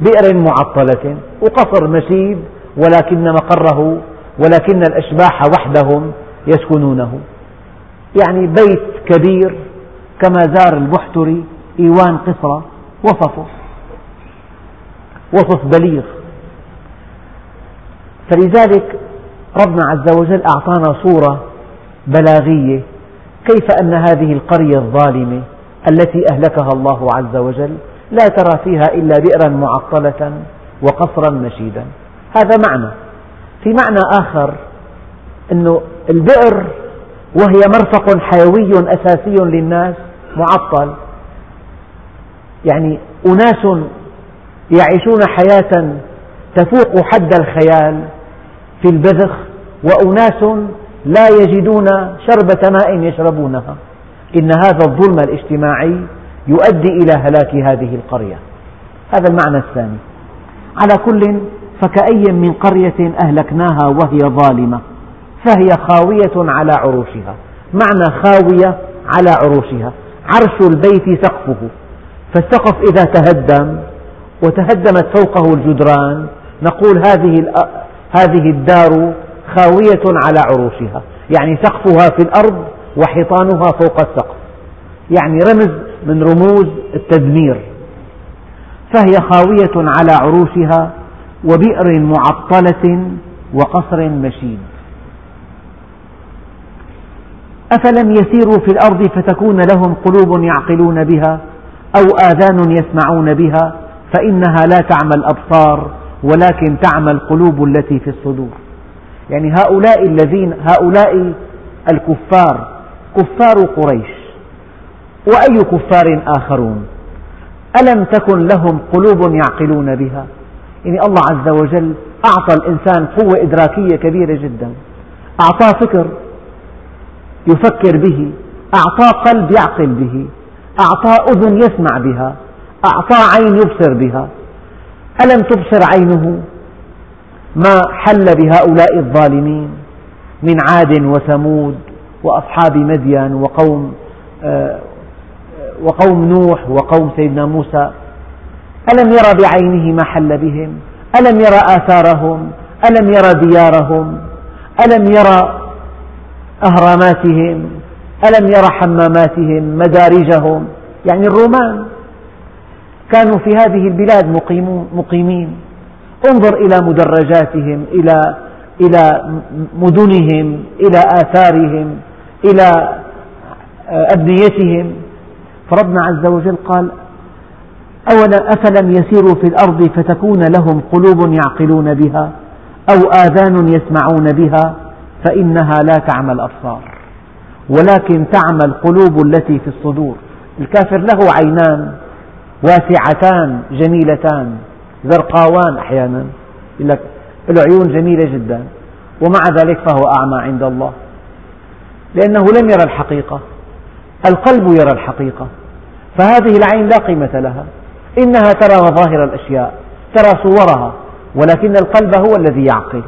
بئر معطلة وقصر مشيد ولكن مقره ولكن الأشباح وحدهم يسكنونه. يعني بيت كبير كما زار البحتري إيوان قصرى وصفه. وصف بليغ. فلذلك ربنا عز وجل أعطانا صورة بلاغية كيف أن هذه القرية الظالمة التي أهلكها الله عز وجل لا ترى فيها إلا بئرا معطلة وقصرا مشيدا. هذا معنى. في معنى آخر أن البئر وهي مرفق حيوي أساسي للناس معطل. يعني أناس يعيشون حياة تفوق حد الخيال في البذخ وأناس لا يجدون شربة ماء يشربونها. إن هذا الظلم الاجتماعي يؤدي إلى هلاك هذه القرية. هذا المعنى الثاني. على كل فكأي من قرية أهلكناها وهي ظالمة. فهي خاوية على عروشها. معنى خاوية على عروشها. عرش البيت سقفه. فالسقف إذا تهدم وتهدمت فوقه الجدران نقول هذه هذه الدار خاوية على عروشها. يعني سقفها في الأرض وحيطانها فوق السقف. يعني رمز من رموز التدمير. فهي خاوية على عروشها وبئر معطلة وقصر مشيد. أفلم يسيروا في الأرض فتكون لهم قلوب يعقلون بها أو آذان يسمعون بها فإنها لا تعمى الأبصار ولكن تعمى القلوب التي في الصدور. يعني هؤلاء الذين هؤلاء الكفار كفار قريش وأي كفار آخرون؟ ألم تكن لهم قلوب يعقلون بها؟ يعني الله عز وجل أعطى الإنسان قوة إدراكية كبيرة جدا. أعطاه فكر يفكر به أعطاه قلب يعقل به أعطاه أذن يسمع بها أعطاه عين يبصر بها. ألم تبصر عينه؟ ما حل بهؤلاء الظالمين من عاد وثمود وأصحاب مدين وقوم آه، وقوم نوح وقوم سيدنا موسى. ألم يرى بعينه ما حل بهم؟ ألم يرى آثارهم؟ ألم يرى ديارهم؟ ألم يرى أهراماتهم ألم يرى حماماتهم مدارجهم يعني الرومان. كانوا في هذه البلاد مقيمين. انظر إلى مدرجاتهم إلى إلى مدنهم إلى آثارهم إلى أبنيتهم. فربنا عز وجل قال أولا أفلم يسيروا في الأرض فتكون لهم قلوب يعقلون بها أو آذان يسمعون بها فإنها لا تعمى الأبصار ولكن تعمى القلوب التي في الصدور. الكافر له عينان واسعتان جميلتان زرقاوان أحيانا يقول لك له عيون جميلة جدا ومع ذلك فهو أعمى عند الله. لأنه لم يرى الحقيقة القلب يرى الحقيقة فهذه العين لا قيمة لها. إنها ترى مظاهر الأشياء ترى صورها ولكن القلب هو الذي يعقل.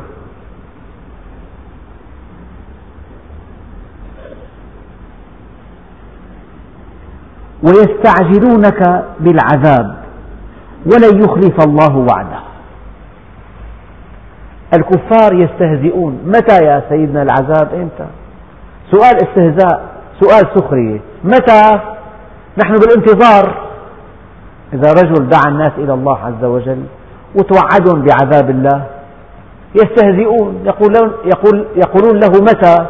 ويستعجلونك بالعذاب ولن يخلف الله وعده. الكفار يستهزئون. متى يا سيدنا العذاب؟ إمتى؟ سؤال استهزاء سؤال سخرية. متى؟ نحن بالانتظار. إذا رجل دعا الناس إلى الله عز وجل وتوعدهم بعذاب الله يستهزئون. يقولون, يقول يقولون له متى؟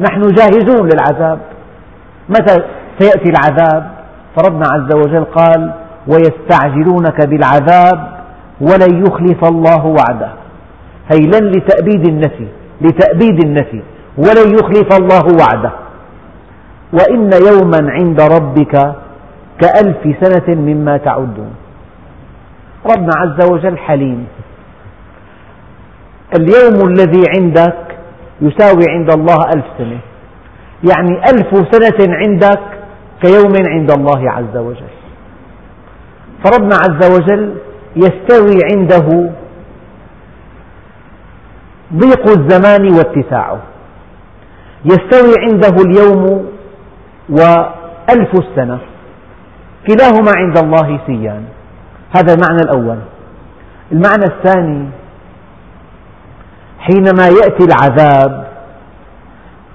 نحن جاهزون للعذاب. متى سيأتي العذاب؟ فربنا عز وجل قال ويستعجلونك بالعذاب ولن يخلف الله وعده. هي لن لتأبيد النفي لتأبيد النفي ولن يخلف الله وعده. وإن يوما عند ربك كألف سنة مما تعدون. ربنا عز وجل حليم. اليوم الذي عندك يساوي عند الله ألف سنة. يعني ألف سنة عندك كيوم عند الله عز وجل. فربنا عز وجل يستوي عنده ضيق الزمان واتساعه. يستوي عنده اليوم وألف السنة. كلاهما عند الله سيان. هذا المعنى الأول. المعنى الثاني حينما يأتي العذاب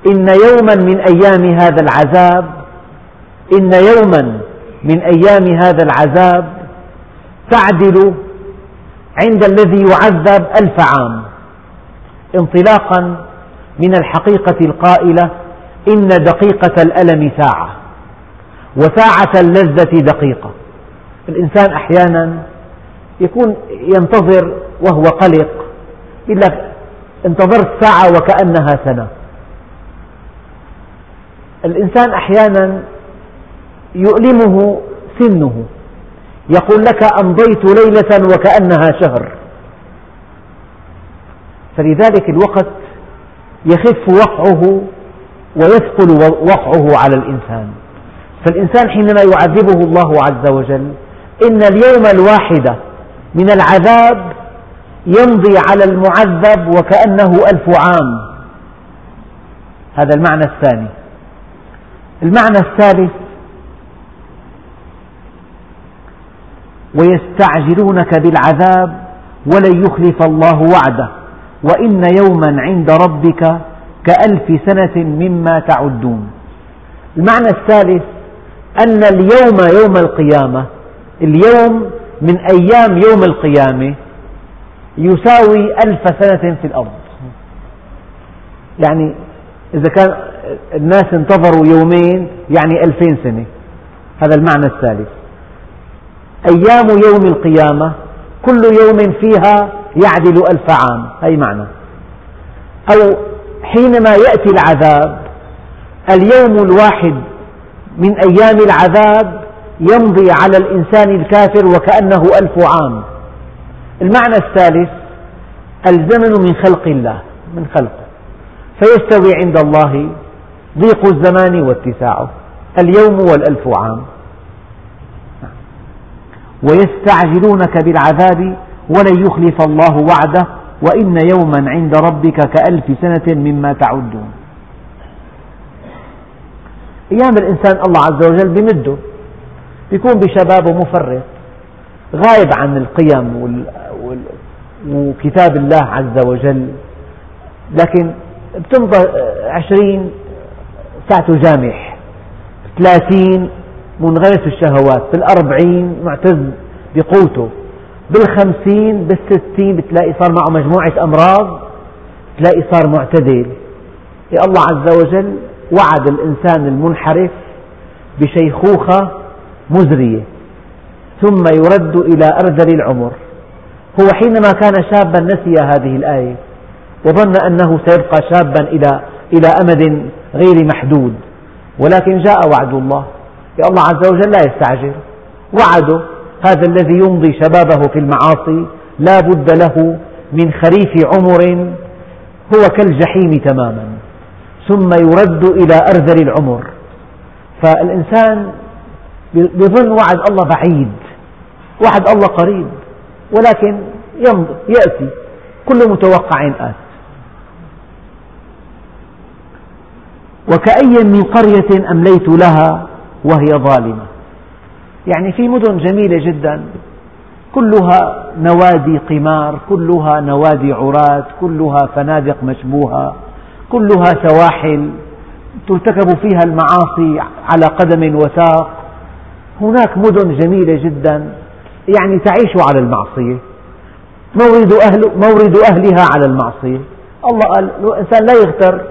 إن يوما من أيام هذا العذاب إن يوما من أيام هذا العذاب تعدل عند الذي يعذب ألف عام. انطلاقا من الحقيقة القائلة إن دقيقة الألم ساعة وساعة اللذة دقيقة. الإنسان أحيانا يكون ينتظر وهو قلق يقول لك انتظرت ساعة وكأنها سنة. الإنسان أحيانا يؤلمه سنه. يقول لك أمضيت ليلة وكأنها شهر. فلذلك الوقت يخف وقعه ويثقل وقعه على الإنسان. فالإنسان حينما يعذبه الله عز وجل إن اليوم الواحد من العذاب يمضي على المعذب وكأنه ألف عام. هذا المعنى الثاني. المعنى الثالث ويستعجلونك بالعذاب ولن يخلف الله وعده. وإن يوما عند ربك كألف سنة مما تعدون. المعنى الثالث أن اليوم يوم القيامة اليوم من أيام يوم القيامة يساوي ألف سنة في الأرض. يعني إذا كان الناس انتظروا يومين يعني ألفين سنة. هذا المعنى الثالث. أيام يوم القيامة كل يوم فيها يعدل ألف عام. هذا معنى. أو حينما يأتي العذاب اليوم الواحد من أيام العذاب يمضي على الإنسان الكافر وكأنه ألف عام. المعنى الثالث الزمن من خلق الله من خلقه فيستوي عند الله ضيق الزمان واتساعه اليوم والألف عام. ويستعجلونك بالعذاب ولن يخلف الله وعده وإن يوما عند ربك كألف سنة مما تعدون أيام الإنسان الله عز وجل بمده يكون بشبابه مفرط غايب عن القيم. وكتاب الله عز وجل لكن بتمضى عشرين ساعته جامح ثلاثين منغمس الشهوات بالأربعين معتز بقوته بالخمسين بالستين بتلاقي صار معه مجموعة أمراض تلاقي صار معتدل. الله عز وجل وعد الإنسان المنحرف بشيخوخة مزرية. ثم يرد إلى أرذل العمر. هو حينما كان شابا نسي هذه الآية وظن أنه سيبقى شابا إلى إلى أمد غير محدود. ولكن جاء وعد الله. الله عز وجل لا يستعجل. وعده هذا الذي يمضي شبابه في المعاصي لا بد له من خريف عمر هو كالجحيم تماما. ثم يرد إلى أرذل العمر. فالإنسان بظن وعد الله بعيد وعد الله قريب ولكن يأتي. كل متوقع آت. وكأي من قرية أمليت لها وهي ظالمة. يعني في مدن جميلة جدا كلها نوادي قمار كلها نوادي عراة كلها فنادق مشبوهة كلها سواحل ترتكب فيها المعاصي على قدم وساق. هناك مدن جميلة جدا يعني تعيش على المعصية. مورد, أهل مورد أهلها على المعصية. الله قال الإنسان لا يغتر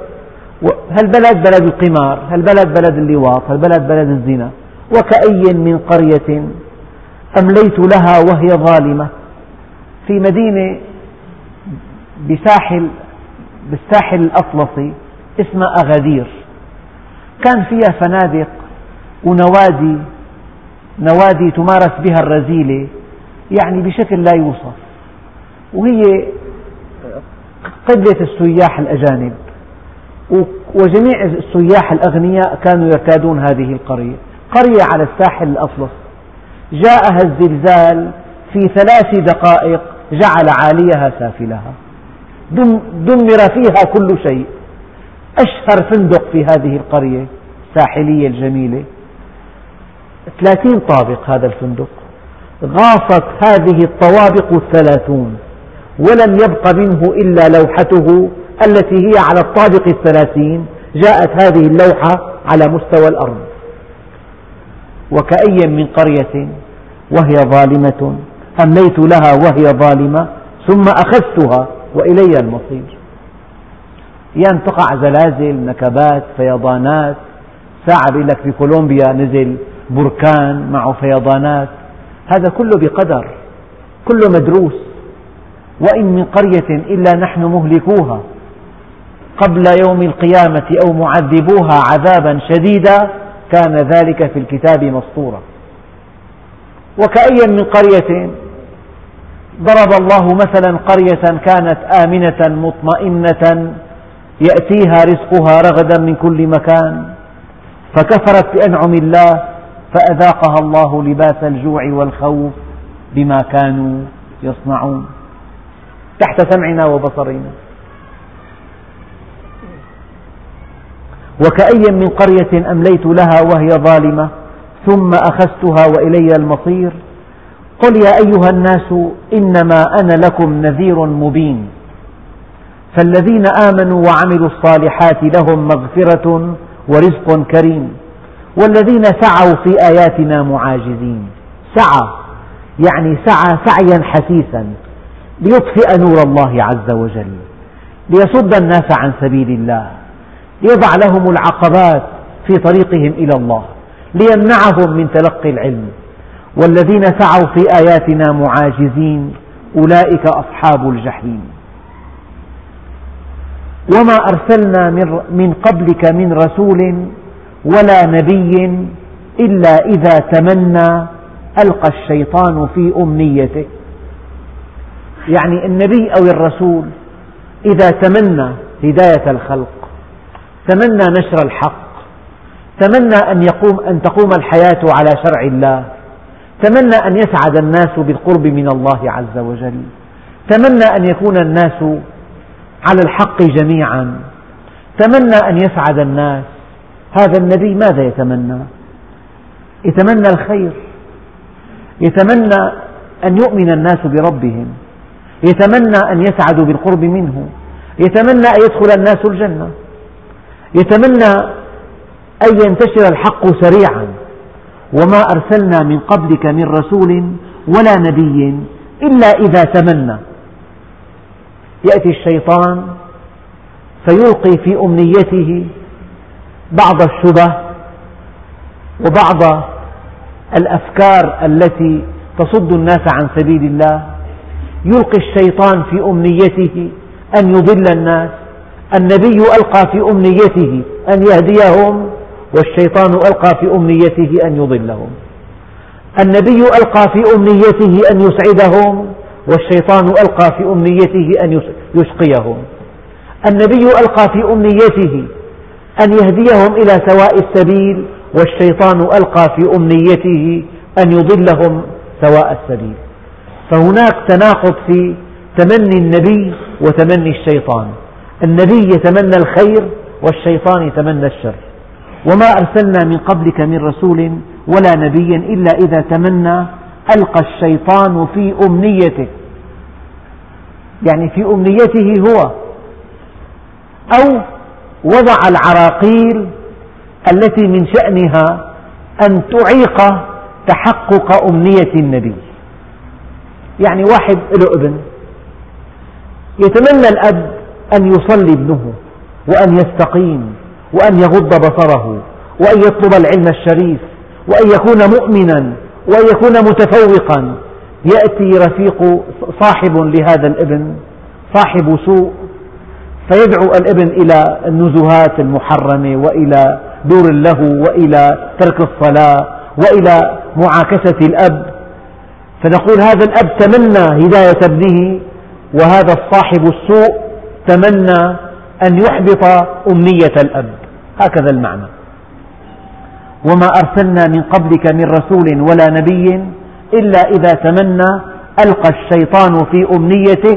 هالبلد بلد القمار؟ هالبلد بلد اللواط؟ هالبلد بلد الزنا؟ وكأي من قرية أمليت لها وهي ظالمة. في مدينة بساحل بالساحل الأطلسي اسمها أغادير. كان فيها فنادق ونوادي نوادي تمارس بها الرذيلة يعني بشكل لا يوصف. وهي قبلة السياح الأجانب. وجميع السياح الأغنياء كانوا يرتادون هذه القرية. قرية على الساحل الأطلس جاءها الزلزال في ثلاث دقائق جعل عاليها سافلها. دمر فيها كل شيء. أشهر فندق في هذه القرية الساحلية الجميلة. ثلاثين طابق هذا الفندق. غاصت هذه الطوابق الثلاثون ولم يبق منه إلا لوحته التي هي على الطابق الثلاثين جاءت هذه اللوحة على مستوى الأرض. وكأي من قرية وهي ظالمة أمليت لها وهي ظالمة ثم أخذتها وإلي المصير. يعني تقع زلازل نكبات فيضانات. ساعة بيقول لك في كولومبيا نزل بركان معه فيضانات. هذا كله بقدر كله مدروس. وإن من قرية إلا نحن مهلكوها. قبل يوم القيامة أو معذبوها عذابا شديدا كان ذلك في الكتاب مسطورا. وكأي من قرية؟ ضرب الله مثلا قرية كانت آمنة مطمئنة يأتيها رزقها رغدا من كل مكان فكفرت بأنعم الله فأذاقها الله لباس الجوع والخوف بما كانوا يصنعون. تحت سمعنا وبصرنا. وكأي من قرية أمليت لها وهي ظالمة ثم أخذتها وإلي المصير. قل يا أيها الناس إنما أنا لكم نذير مبين. فالذين آمنوا وعملوا الصالحات لهم مغفرة ورزق كريم والذين سعوا في آياتنا معاجزين. سعى يعني سعى سعيا حثيثا ليطفئ نور الله عز وجل ليصد الناس عن سبيل الله. ليضع لهم العقبات في طريقهم إلى الله ليمنعهم من تلقي العلم. والذين سعوا في آياتنا معاجزين أولئك أصحاب الجحيم. وما أرسلنا من قبلك من رسول ولا نبي إلا إذا تمنى ألقى الشيطان في أمنيته. يعني النبي أو الرسول إذا تمنى هداية الخلق. تمنى نشر الحق. تمنى أن, يقوم أن تقوم الحياة على شرع الله. تمنى أن يسعد الناس بالقرب من الله عز وجل. تمنى أن يكون الناس على الحق جميعا. تمنى أن يسعد الناس. هذا النبي ماذا يتمنى؟ يتمنى الخير. يتمنى أن يؤمن الناس بربهم. يتمنى أن يسعدوا بالقرب منه. يتمنى أن يدخل الناس الجنة. يتمنى أن ينتشر الحق سريعا. وما أرسلنا من قبلك من رسول ولا نبي إلا إذا تمنى. يأتي الشيطان فيلقي في أمنيته بعض الشبه وبعض الأفكار التي تصد الناس عن سبيل الله. يلقي الشيطان في أمنيته أن يضل الناس. النبي ألقى في أمنيته أن يهديهم والشيطان ألقى في أمنيته أن يضلهم. النبي ألقى في أمنيته أن يسعدهم والشيطان ألقى في أمنيته أن يشقيهم. النبي ألقى في أمنيته أن يهديهم إلى سواء السبيل والشيطان ألقى في أمنيته أن يضلهم سواء السبيل. فهناك تناقض في تمني النبي وتمني الشيطان. النبي يتمنى الخير والشيطان يتمنى الشر. وما أرسلنا من قبلك من رسول ولا نبي إلا إذا تمنى ألقى الشيطان في أمنيته. يعني في أمنيته هو. أو وضع العراقيل التي من شأنها أن تعيق تحقق أمنية النبي. يعني واحد له ابن. يتمنى الأب أن يصلي ابنه وأن يستقيم وأن يغض بصره وأن يطلب العلم الشريف وأن يكون مؤمنا وأن يكون متفوقا. يأتي رفيق صاحب لهذا الابن صاحب سوء فيدعو الابن إلى النزهات المحرمة وإلى دور اللهو وإلى ترك الصلاة وإلى معاكسة الأب. فنقول هذا الأب تمنى هداية ابنه وهذا الصاحب السوء تمنى أن يحبط أمنية الأب. هكذا المعنى. وما أرسلنا من قبلك من رسول ولا نبي إلا إذا تمنى ألقى الشيطان في أمنيته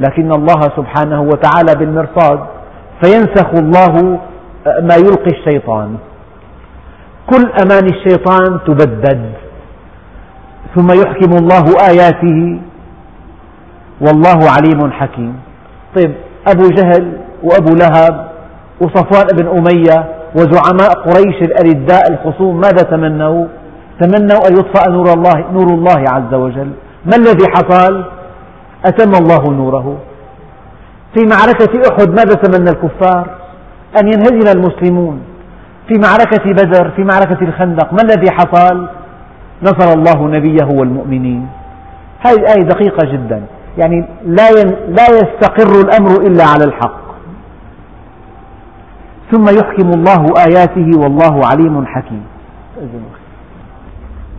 لكن الله سبحانه وتعالى بالمرصاد فينسخ الله ما يلقي الشيطان. كل أماني الشيطان تبدد ثم يحكم الله آياته والله عليم حكيم. طيب أبو جهل وأبو لهب وصفوان بن أمية وزعماء قريش الأرداء الخصوم ماذا تمنوا؟ تمنوا أن يطفأ نور الله, نور الله عز وجل ما الذي حصل؟ أتم الله نوره في معركة أحد ماذا تمنى الكفار؟ أن ينهزم المسلمون في معركة بدر في معركة الخندق ما الذي حصل؟ نصر الله نبيه والمؤمنين هذه الآية دقيقة جدا يعني لا لا يستقر الأمر إلا على الحق. ثم يحكم الله آياته والله عليم حكيم.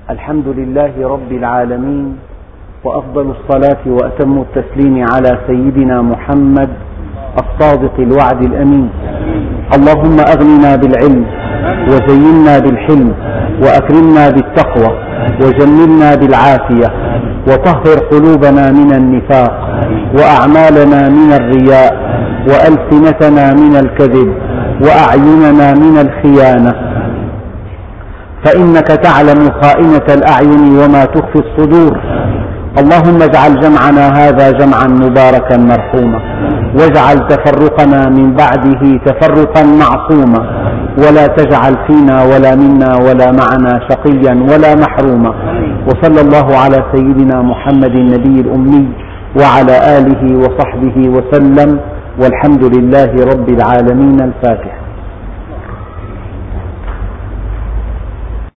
الحمد لله رب العالمين وأفضل الصلاة وأتم التسليم على سيدنا محمد الصادق الوعد الأمين. اللهم أغننا بالعلم وزينا بالحلم وأكرمنا بالتقوى وجملنا بالعافية وطهر قلوبنا من النفاق وأعمالنا من الرياء وألسنتنا من الكذب وأعيننا من الخيانة. فإنك تعلم خائنة الأعين وما تخفي الصدور. اللهم اجعل جمعنا هذا جمعا مباركا مرحوما. واجعل تفرقنا من بعده تفرقا معصوما. ولا تجعل فينا ولا منا ولا معنا شقيا ولا محروما. وصلى الله على سيدنا محمد النبي الأمي وعلى آله وصحبه وسلم. والحمد لله رب العالمين الفاتحة